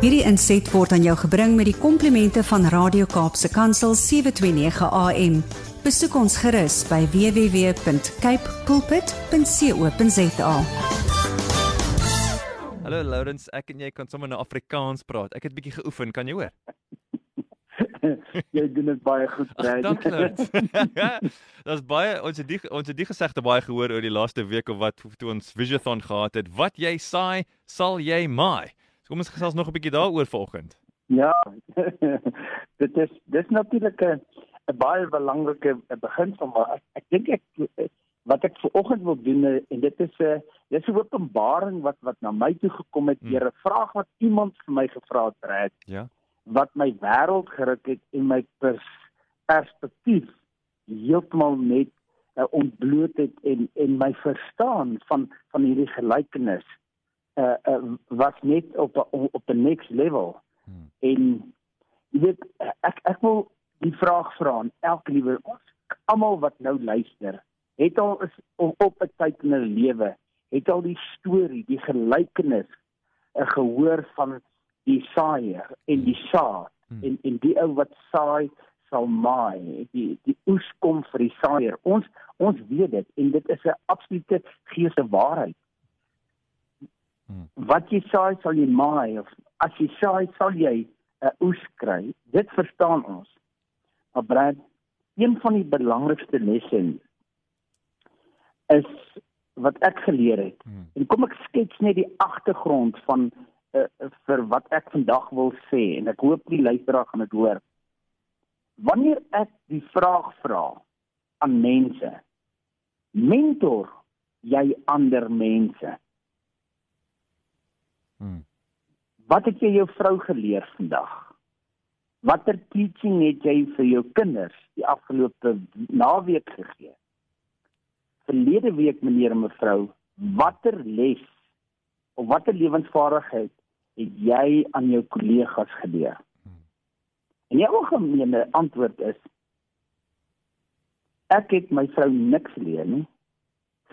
Hierdie inset word aan jou gebring met die komplimente van Radio Kaapse Kansel 729 AM. Besoek ons gerus by www.cape pulpit.co.za. Hallo Lourens, ek en jy kan sommer nou Afrikaans praat. Ek het bietjie geoefen, kan jy hoor? jy doen dit baie goed, Brad. Dankie Lourens. Daar's baie ons het die ons het die gesegde baie gehoor oor die laaste week of wat toe ons Visiothon gehad het. Wat jy saai, sal jy maai. So kom ons gesels nog 'n bietjie daaroor vanoggend. Ja. dit is dis natuurlik 'n 'n baie belangrike beginsel maar ek, ek dink ek wat ek vanoggend wil doen en dit is 'n dis 'n openbaring wat wat na my toe gekom het deur 'n vraag wat iemand vir my gevra het, Brad. Ja. Wat my wêreld geruk het en my pers, perspektief heeltemal net uh, ontbloot het en en my verstaan van van hierdie gelykenis uh, uh was net op op 'n next level. Hmm. En jy weet ek ek wil die vraag vra aan elke liewe ons almal wat nou luister, het al is op 'n tyd in 'n lewe, het al die storie, die gelykenis 'n gehoor van die saaier en die saad hmm. en en die ou wat saai sal maai die die oes kom vir die saaier ons ons weet dit en dit is 'n absolute geeste waarheid hmm. wat jy saai sal jy maai of as jy saai sal jy 'n oes kry. Dit verstaan ons. Maar Brad een van die belangrikste lesse is wat ek geleer het. Hmm. en kom ek skets net die agtergrond van uh, vir wat ek vandag wil sê en ek hoop die luisteraar gaan dit hoor. Wanneer ek die vraag vra aan mense mentor jy ander mense hmm. wat het jy jou vrou geleer vandag watter teaching het jy vir jou kinders die afgelope naweek gegee verlede week meneer en mevrou watter les of watter lewensvaardigheid het jy aan jou kollegas geleer En die algemene antwoord is ek het my vrou niks geleer nie.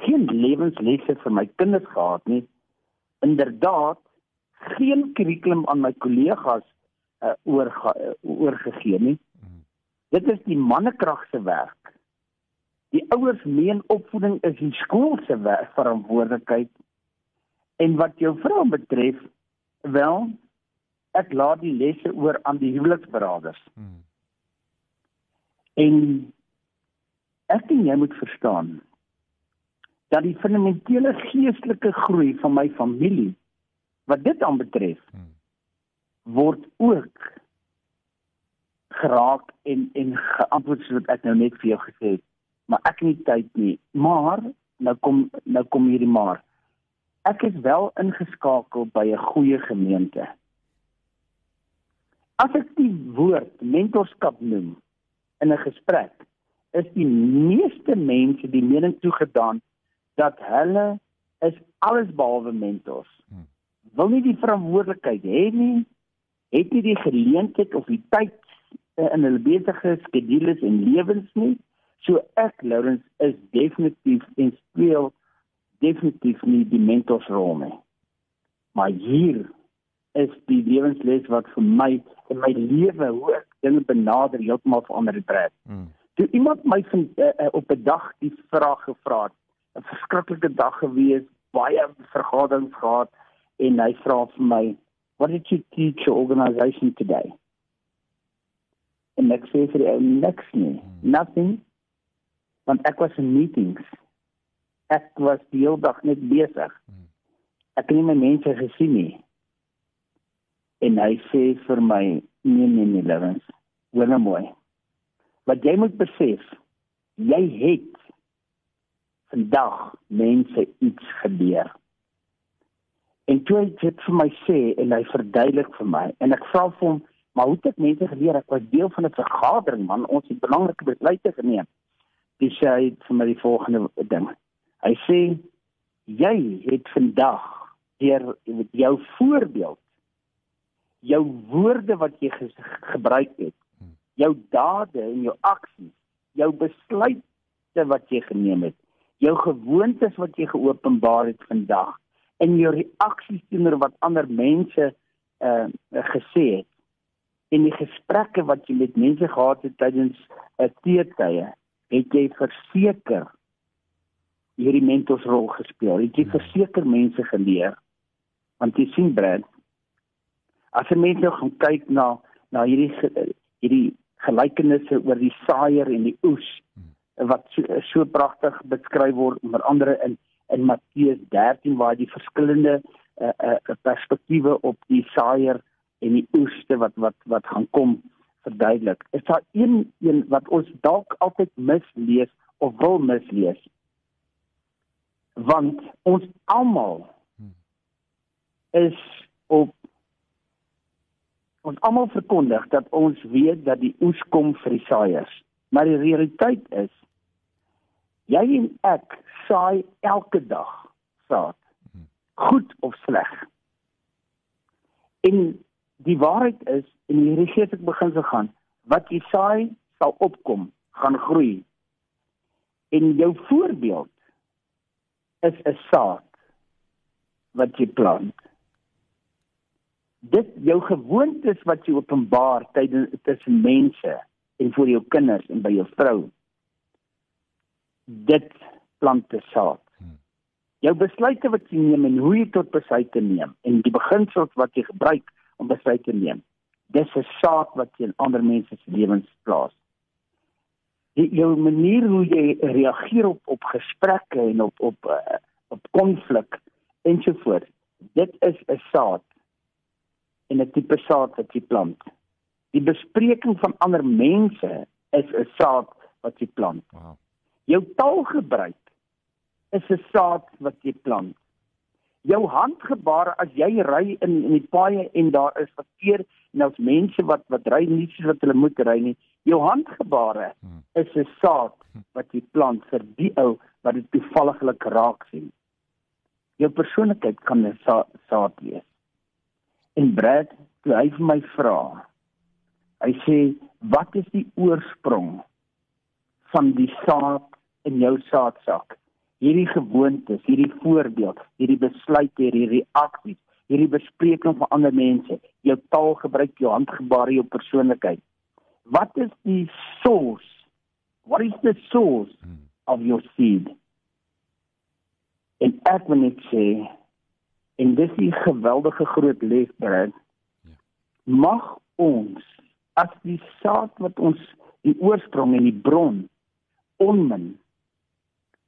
Geen lewenslesse vir my kinders gehad nie. Inderdaad, geen kurrikulum aan my kollegas uh, oor uh, oorgegee nie. Dit is die mannekrag se werk. Die ouers meen opvoeding is die skool se verantwoordelikheid. En wat jou vrou betref, wel, ek laat die lesse oor aan die huweliksberaders. Hmm. En ek dink jy moet verstaan dat die fundamentele geestelike groei van my familie wat dit aanbetref hmm. word ook geraak en en geantwoord soos ek nou net vir jou gesê het maar ek het nie tyd nie maar nou kom nou kom hierdie maar ek is wel ingeskakel by 'n goeie gemeente As ek die woord mentorskap noem in 'n gesprek, is die meeste mense die mening toegedaan dat hulle is alles behalwe mentors. Hmm. Wil nie die verantwoordelikheid hê nie, het nie die geleentheid of die tyd eh, in hulle besige skedules en lewens nie. So ek Lourens is definitief en speel definitief nie die mentorsrol nie. Maar hier is die lewensles wat vir my in my lewe hoe ek dinge benader heeltemal verander het brand. Mm. Toe iemand my van uh, uh, op 'n dag die vraag gevra het, 'n verskriklike dag gewees, baie vergaderings gehad en hy vra vir my, "What did you teach your organization today?" En ek sê vir hom, "Niks nie. Mm. Nothing." Want ek was in meetings. Ek was die hele dag net besig. Mm. Ek het nie my mense gesien nie en hy sê vir my nee nee nee Lewens hoor nou mooi wat jy moet besef jy het vandag mense iets geleer en toe hy dit vir my sê en hy verduidelik vir my en ek vra vir hom maar hoe het ek mense geleer? Ek was deel van 'n vergadering man. Ons het belangrike besluite geneem. Dis hy vir my die volgende ding. Hy sê jy het vandag deur jou voorbeeld jou woorde wat jy ge gebruik het, hmm. jou dade en jou aksies, jou besluite wat jy geneem het, jou gewoontes wat jy geopenbaar het vandag en jou reaksies teenoor wat ander mense uh, gesê het en die gesprekke wat jy met mense gehad het tydens 'n uh, teetye, het jy verseker hierdie mentorsrol gespeel. Het jy hmm. verseker mense geleer? Want jy sien Brad, as jy mense nou gaan kyk na na hierdie hierdie gelykenisse oor die saaier en die oes hmm. wat so, so pragtig beskryf word onder andere in in Matteus 13 waar die verskillende uh, uh, perspektiewe op die saaier en die oeste wat wat wat gaan kom verduidelik. Is daar een een wat ons dalk altyd mislees of wil mislees? Want ons almal is op ons almal verkondig dat ons weet dat die oes kom vir die saaiers. Maar die realiteit is jy en ek saai elke dag saad. Goed of sleg. En die waarheid is in hierdie geestelike beginsel gaan wat jy saai sal opkom, gaan groei. En jou voorbeeld is 'n saad wat jy plant. Dit jou gewoontes wat jy openbaar tydens tussen mense en vir jou kinders en by jou vrou. Dit plant 'n saad. Hmm. Jou besluite wat jy neem en hoe jy tot besluite neem en die beginsels wat jy gebruik om besluite te neem. Dis 'n saak wat in ander mense se lewens plaas. Die jou manier hoe jy reageer op op gesprekke en op op uh, op konflik ensovoorts. Dit is 'n saad en 'n tipe saad wat jy plant. Die bespreking van ander mense is 'n saad wat jy plant. Wow. Jou taalgebruik is 'n saad wat jy plant. Jou handgebare as jy ry in in die paaie en daar is verkeer en daar's mense wat wat ry nie soos wat hulle moet ry nie jou handgebare hmm. is 'n saad wat jy plant vir die ou wat dit toevalliglik raak sien. Jou persoonlikheid kan 'n sa saad wees. En Brad toe hy vir my vra hy sê wat is die oorsprong van die saad in jou saadsak hierdie gewoontes, hierdie voorbeeld, hierdie besluite, hierdie reaksies, hierdie bespreking van ander mense, jou taalgebruik, jou handgebare, jou persoonlikheid. Wat is die source? What is the source hmm. of your seed? En ek wil net sê en dis 'n geweldige groot les, Brad. Ja. Mag ons as die saad wat ons die oorsprong en die bron onmin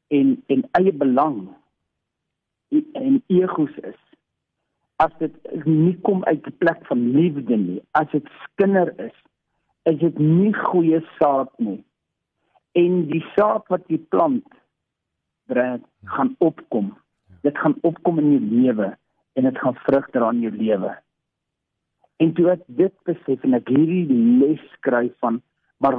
en en eie belang en egos is as dit nie kom uit 'n plek van liefde nie as dit skinder is is dit nie goeie saad nie. En die saad wat jy plant breed gaan opkom. Dit gaan opkom in jou lewe en dit gaan vrug dra in jou lewe. En toe ek dit besef en ek hierdie les skryf van maar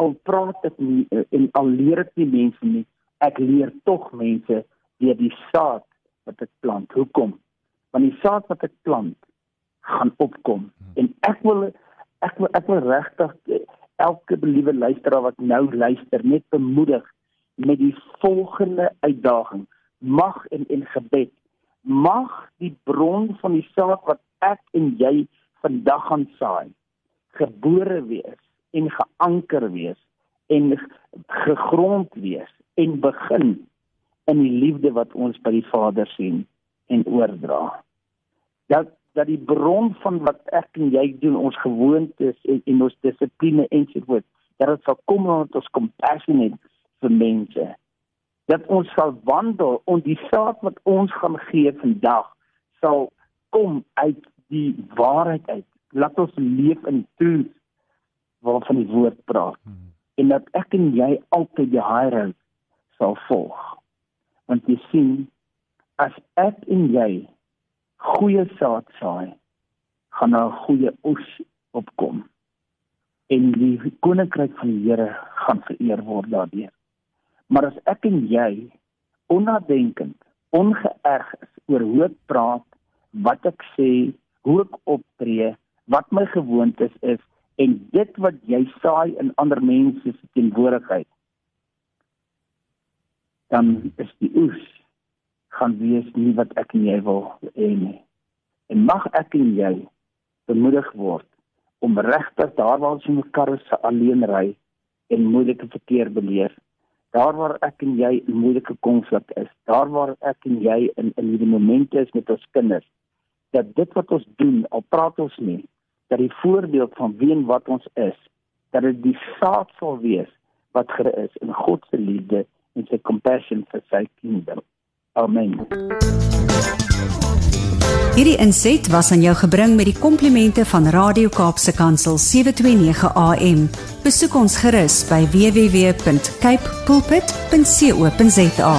al praat ek nie en al leer ek nie mense nie ek leer tog mense deur die saad wat ek plant. Hoekom? Want die saad wat ek plant gaan opkom. Hmm. En ek wil ek wil ek wil regtig elke beliewe luisteraar wat nou luister net bemoedig met die volgende uitdaging. Mag en in gebed mag die bron van die saad wat ek en jy vandag gaan saai gebore wees en geanker wees en gegrond wees en begin in die liefde wat ons by die Vader sien en oordra. Dat dat die bron van wat ek en jy doen, ons gewoontes en, en ons dissipline ensovoorts, dat dit sal kom omdat ons compassionate vir mense. Dat ons sal wandel en die saad wat ons gaan gee vandag sal kom uit die waarheid uit. Laat ons leef in truth waarvan die woord praat. Hmm. En dat ek en jy altyd die high sal volg. Want jy sien as ek en jy goeie saad saai, gaan daar goeie oes opkom. En die koninkryk van die Here gaan vereer word daardeur. Maar as ek en jy onnadenkend, ongeërg is oor hoe ek praat, wat ek sê, hoe ek optree, wat my gewoontes is en dit wat jy saai in ander mense se teenwoordigheid dan is die oes gaan wees nie wat ek en jy wil hê nie. En mag ek en jy bemoedig word om regtig daar waar ons in mekaar se alleen ry en moeilike verkeer beleef, daar waar ek en jy in moeilike konflik is, daar waar ek en jy in in hierdie momente is met ons kinders, dat dit wat ons doen, al praat ons nie, dat die voorbeeld van wie en wat ons is, dat dit die saad sal wees wat gereis in God se liefde en sy compassion vir sy kingdom. Amen. Hierdie inset was aan jou gebring met die komplimente van Radio Kaapse Kansel 729 AM. Besoek ons gerus by www.cape pulpit.co.za.